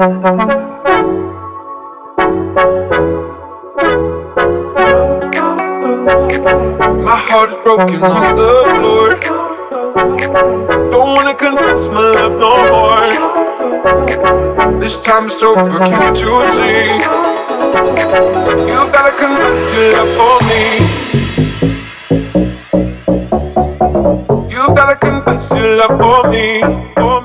My heart is broken on the floor. Don't wanna confess my love no more. This time it's over, can't you see? You gotta confess your love for me. You gotta confess your love for me. For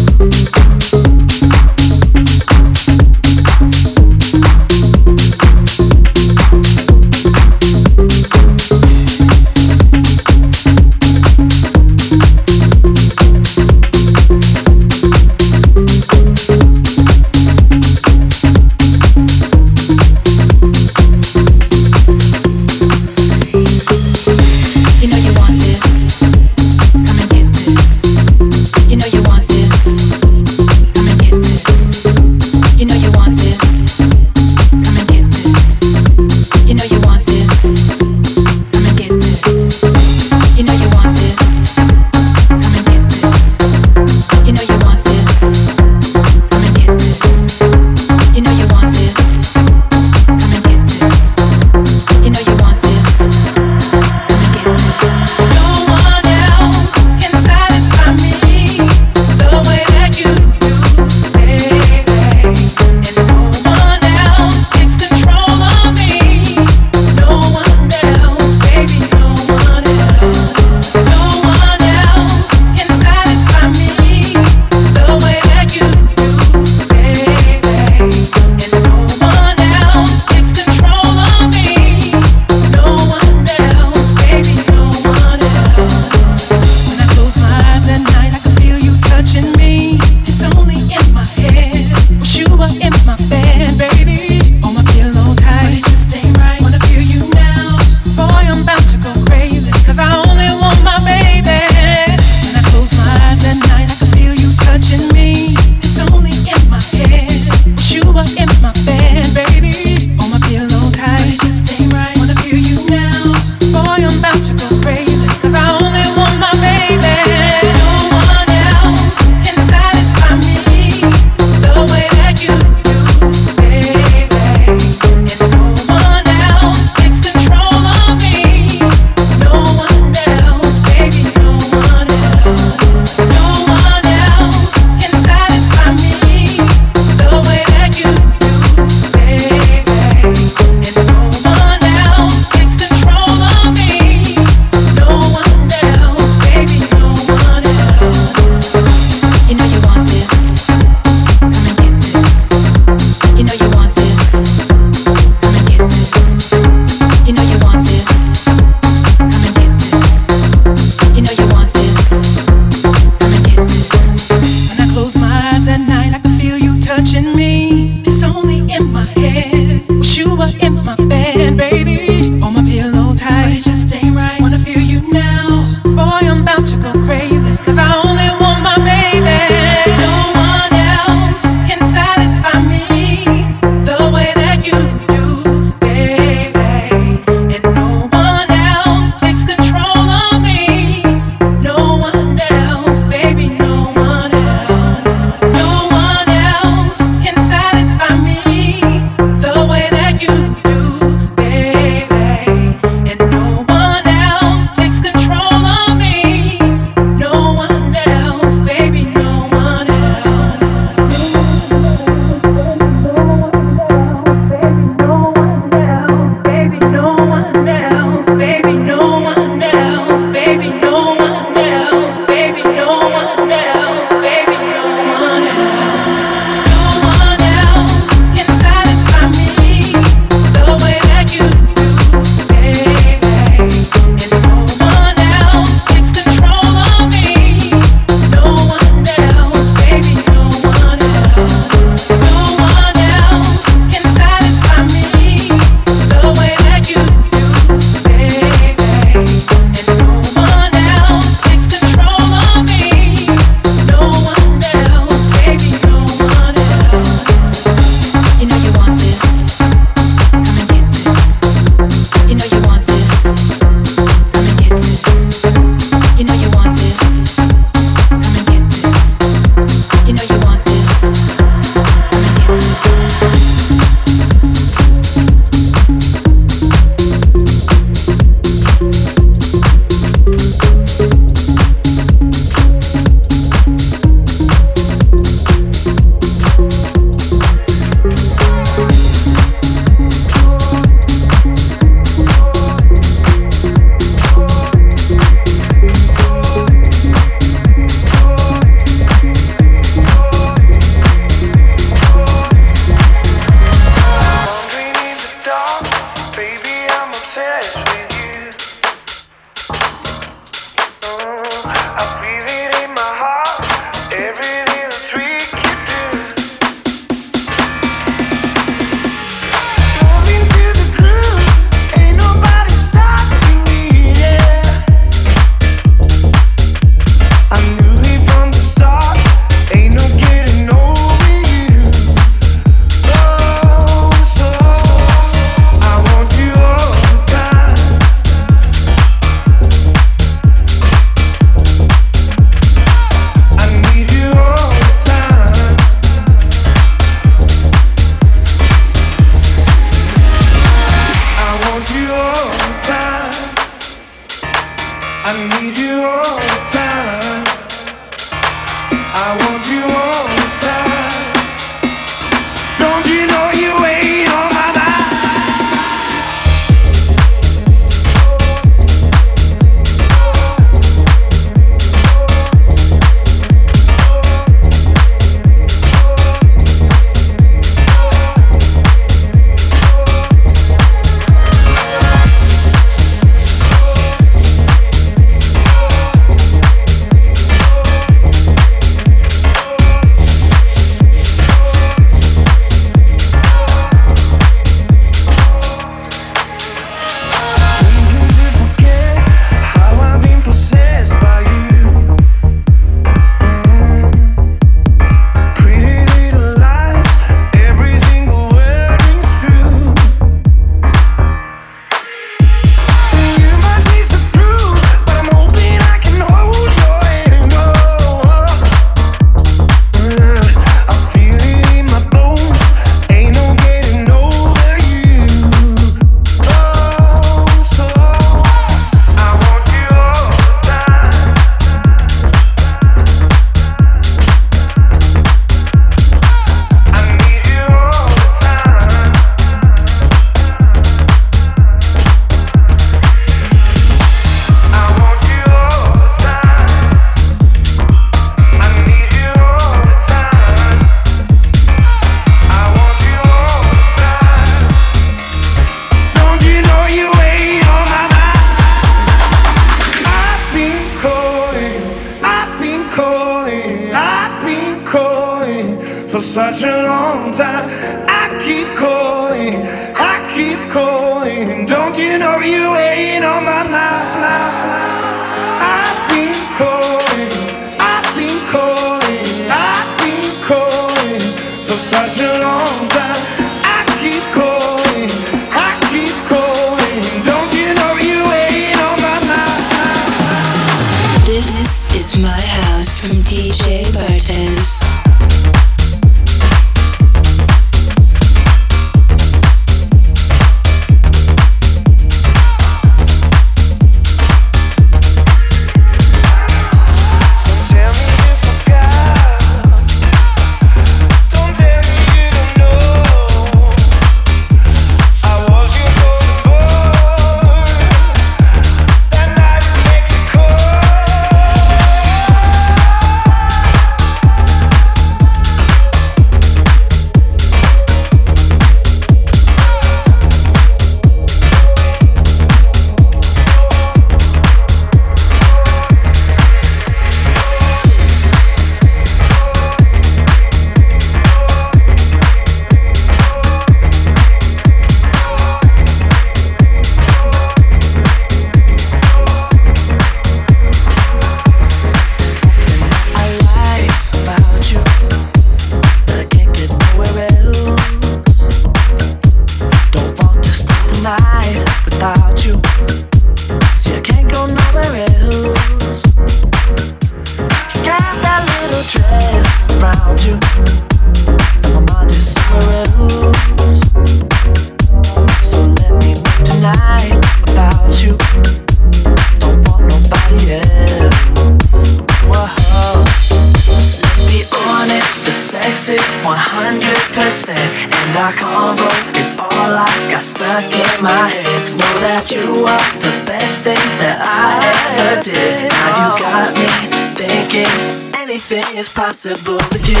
That convo is all I got stuck in my head. Know that you are the best thing that I ever did. Now you got me thinking anything is possible with you.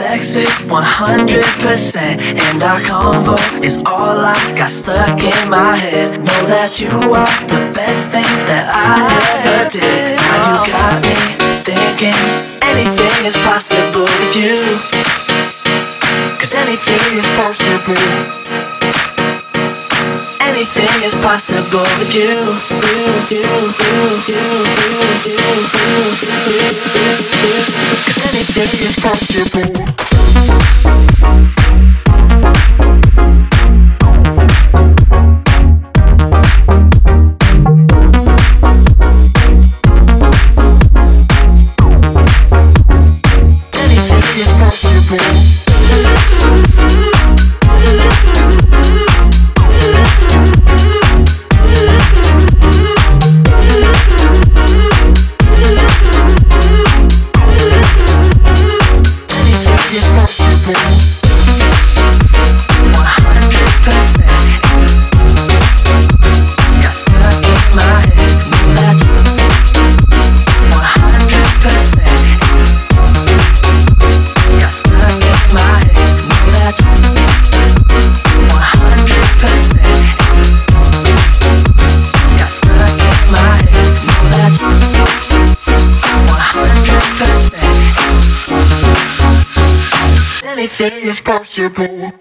Sex is 100%, and our convo is all I got stuck in my head. Know that you are the best thing that I ever did. Now you got me thinking anything is possible with you. Cause anything is possible. Anything is possible with you. Cause anything is possible. anything is possible. impossible.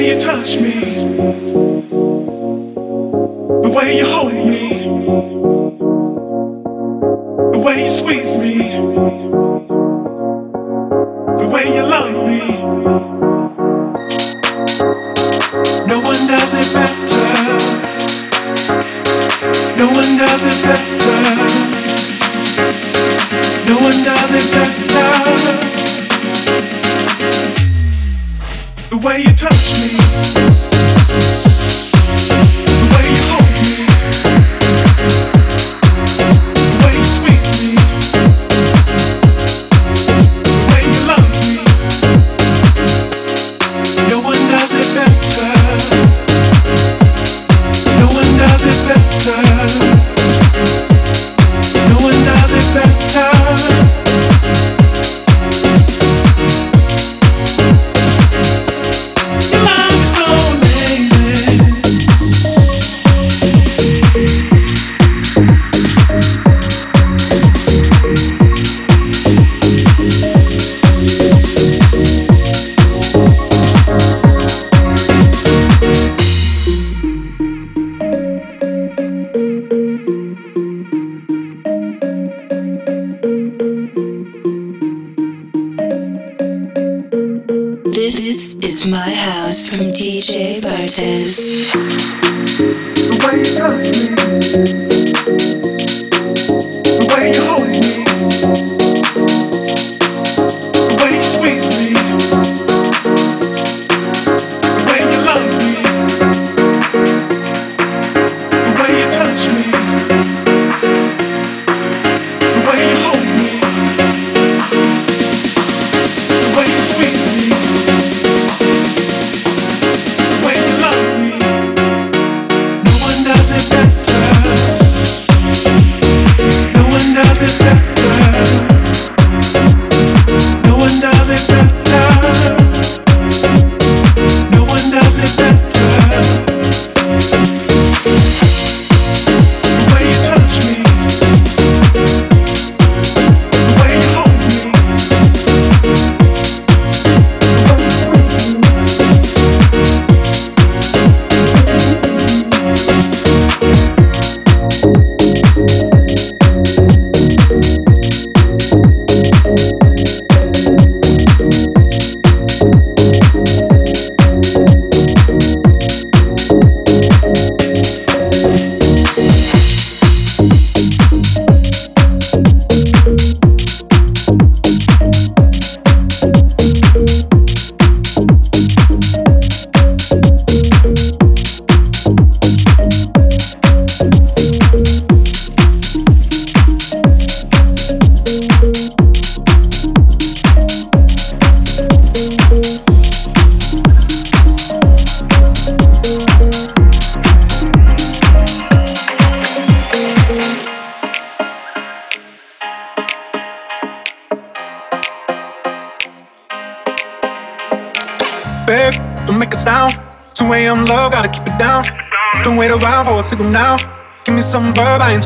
Does touch better.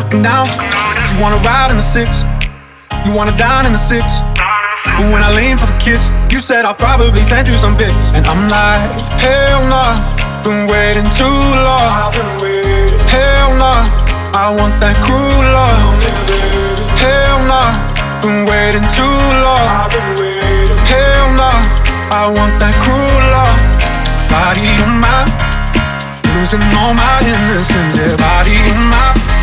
Verb, I ain't now. You wanna ride in the six, you wanna dine in the six. But when I lean for the kiss, you said I'll probably send you some pics. And I'm like, hell nah, been waiting too long. Hell nah, I want that cruel love. Hell nah, been waiting too long. Hell nah, I want that cruel love. Body on my, losing all my innocence. Yeah, body on my,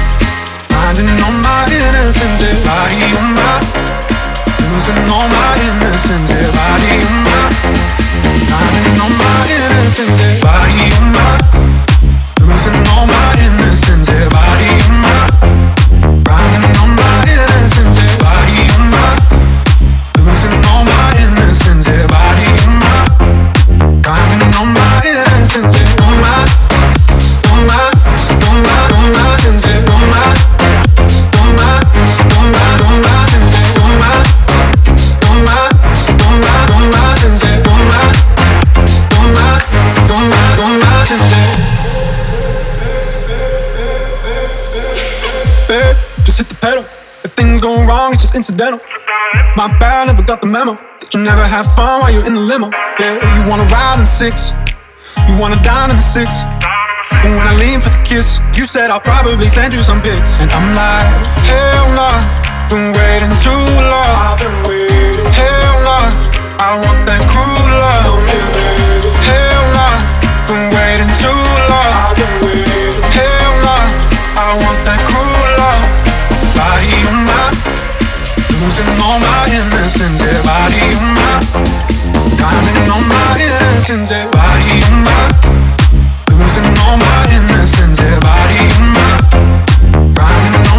finding all my innocence. Yeah, body on my losing all my innocence, yeah, body in my, finding all my innocence, yeah, body in my, losing all my innocence, yeah, body in my, finding all my innocence, incidental. My bad, never got the memo. That you never have fun while you're in the limo. Yeah, you wanna ride in the six, you wanna dine in the six. But when I lean for the kiss, you said I'll probably send you some pics. And I'm like, hell nah, been waiting too long. Hell nah, I want that cruel love. Losing all my innocence, yeah, body on my, finding all my innocence, yeah, body on my, losing all my innocence, yeah, body on my, finding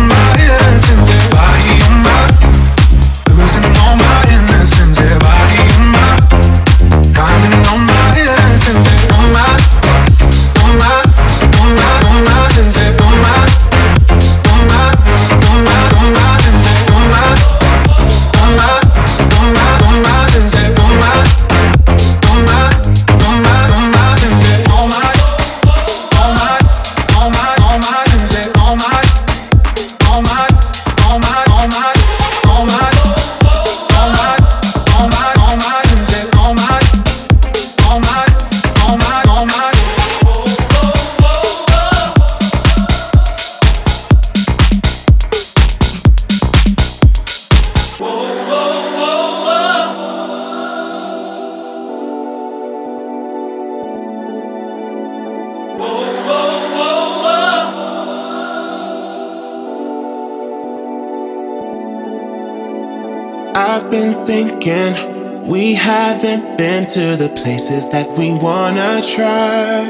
haven't been to the places that we wanna try.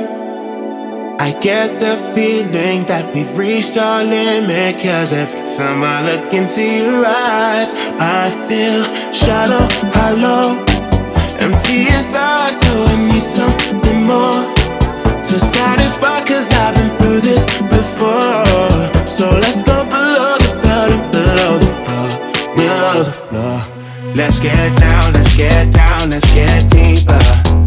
I get the feeling that we've reached our limit. Cause every time I look into your eyes, I feel shallow, hollow, empty inside. So I need something more to satisfy. Cause I've been through this before. So let's go below the belt, below the floor, below the floor. Let's get down, let's get down, let's get deeper.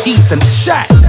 season. Shot.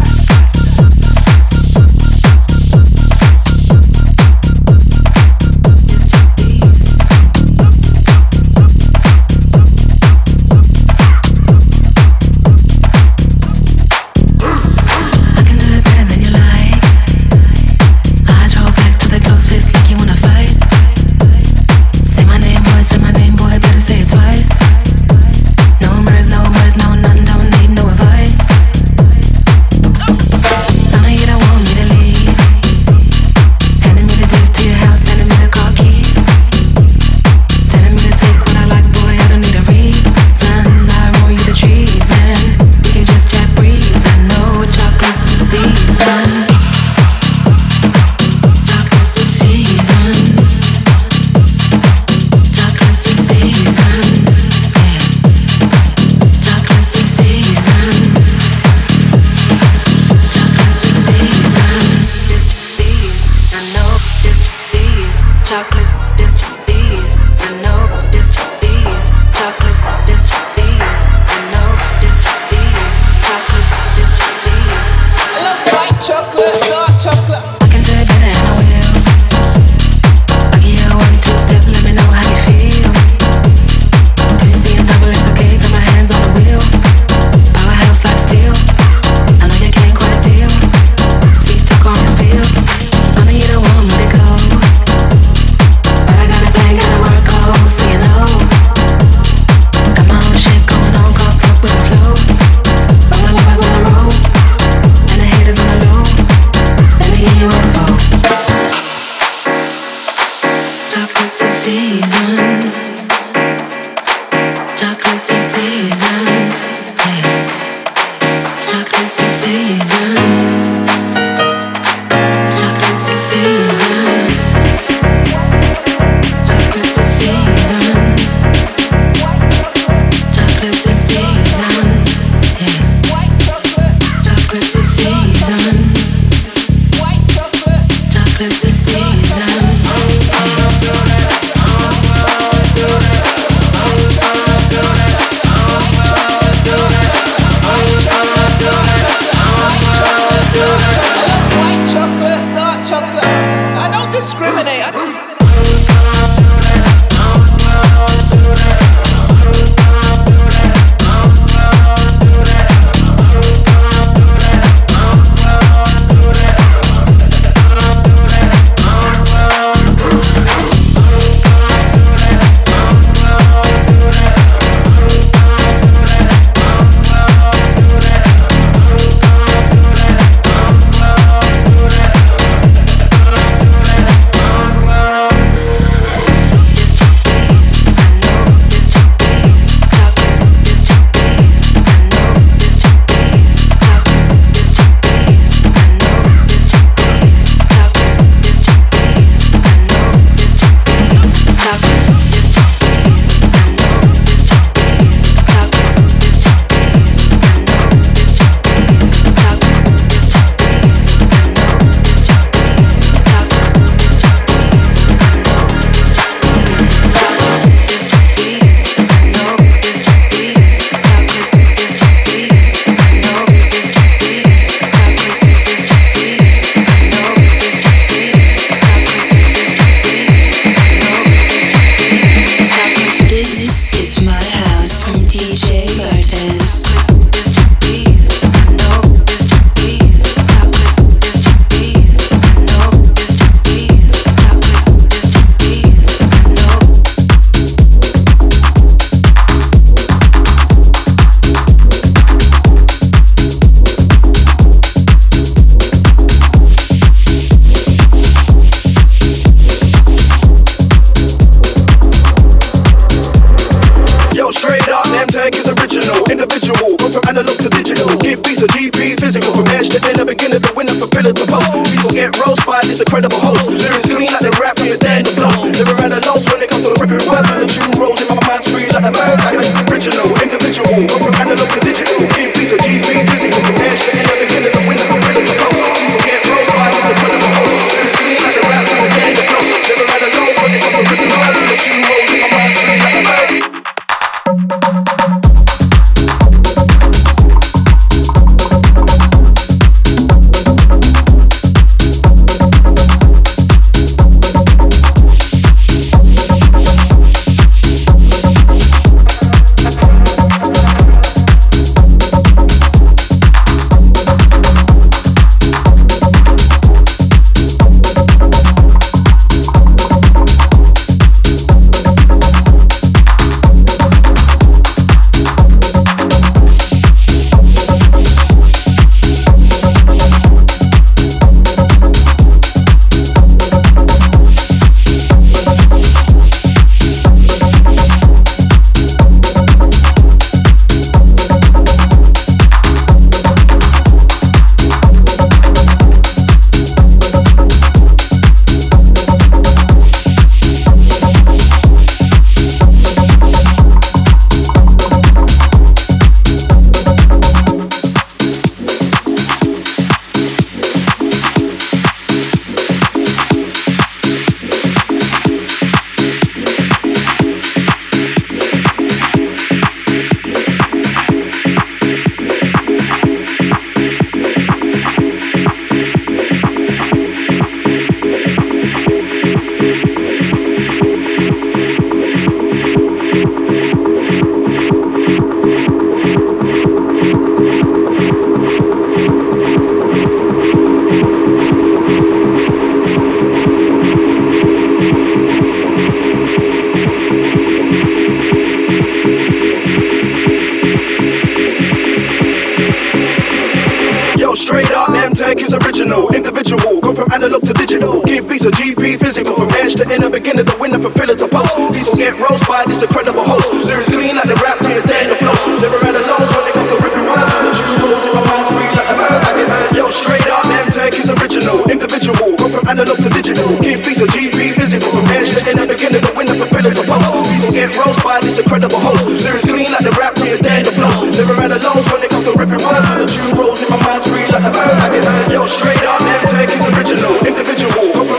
Beats a GP physical, from edge to end, beginner to winner, from pillar to post. People get roast by this incredible host. Lyrics clean like the rap to your Daniel flows. Never had a loss when it comes to ripping. When the true rules in my mind's free like the birds. I get heard. Yo, straight up, M-Tech is original, individual, go from analog to digital. Give beats a GP physical, from edge to end, beginner to winner, from pillar to post. People get roast by this incredible host. Lyrics clean like the rap to your Daniel flows. Never had a loss when it comes to ripping. When the true rules in my mind's free like the birds. I get heard. Yo, straight up, M-Tech is original, individual,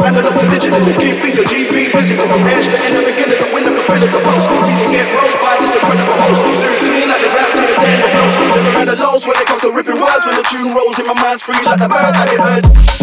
analog to digital. Give beats a GP physical, from edge to end, beginner to winner, from pillar to post. People get roast by this incredible host. Lyrics like the rap to your Daniel flows. Never had a loss when it comes to ripping words. When the tune rolls in my mind's free like the birds. I get heard.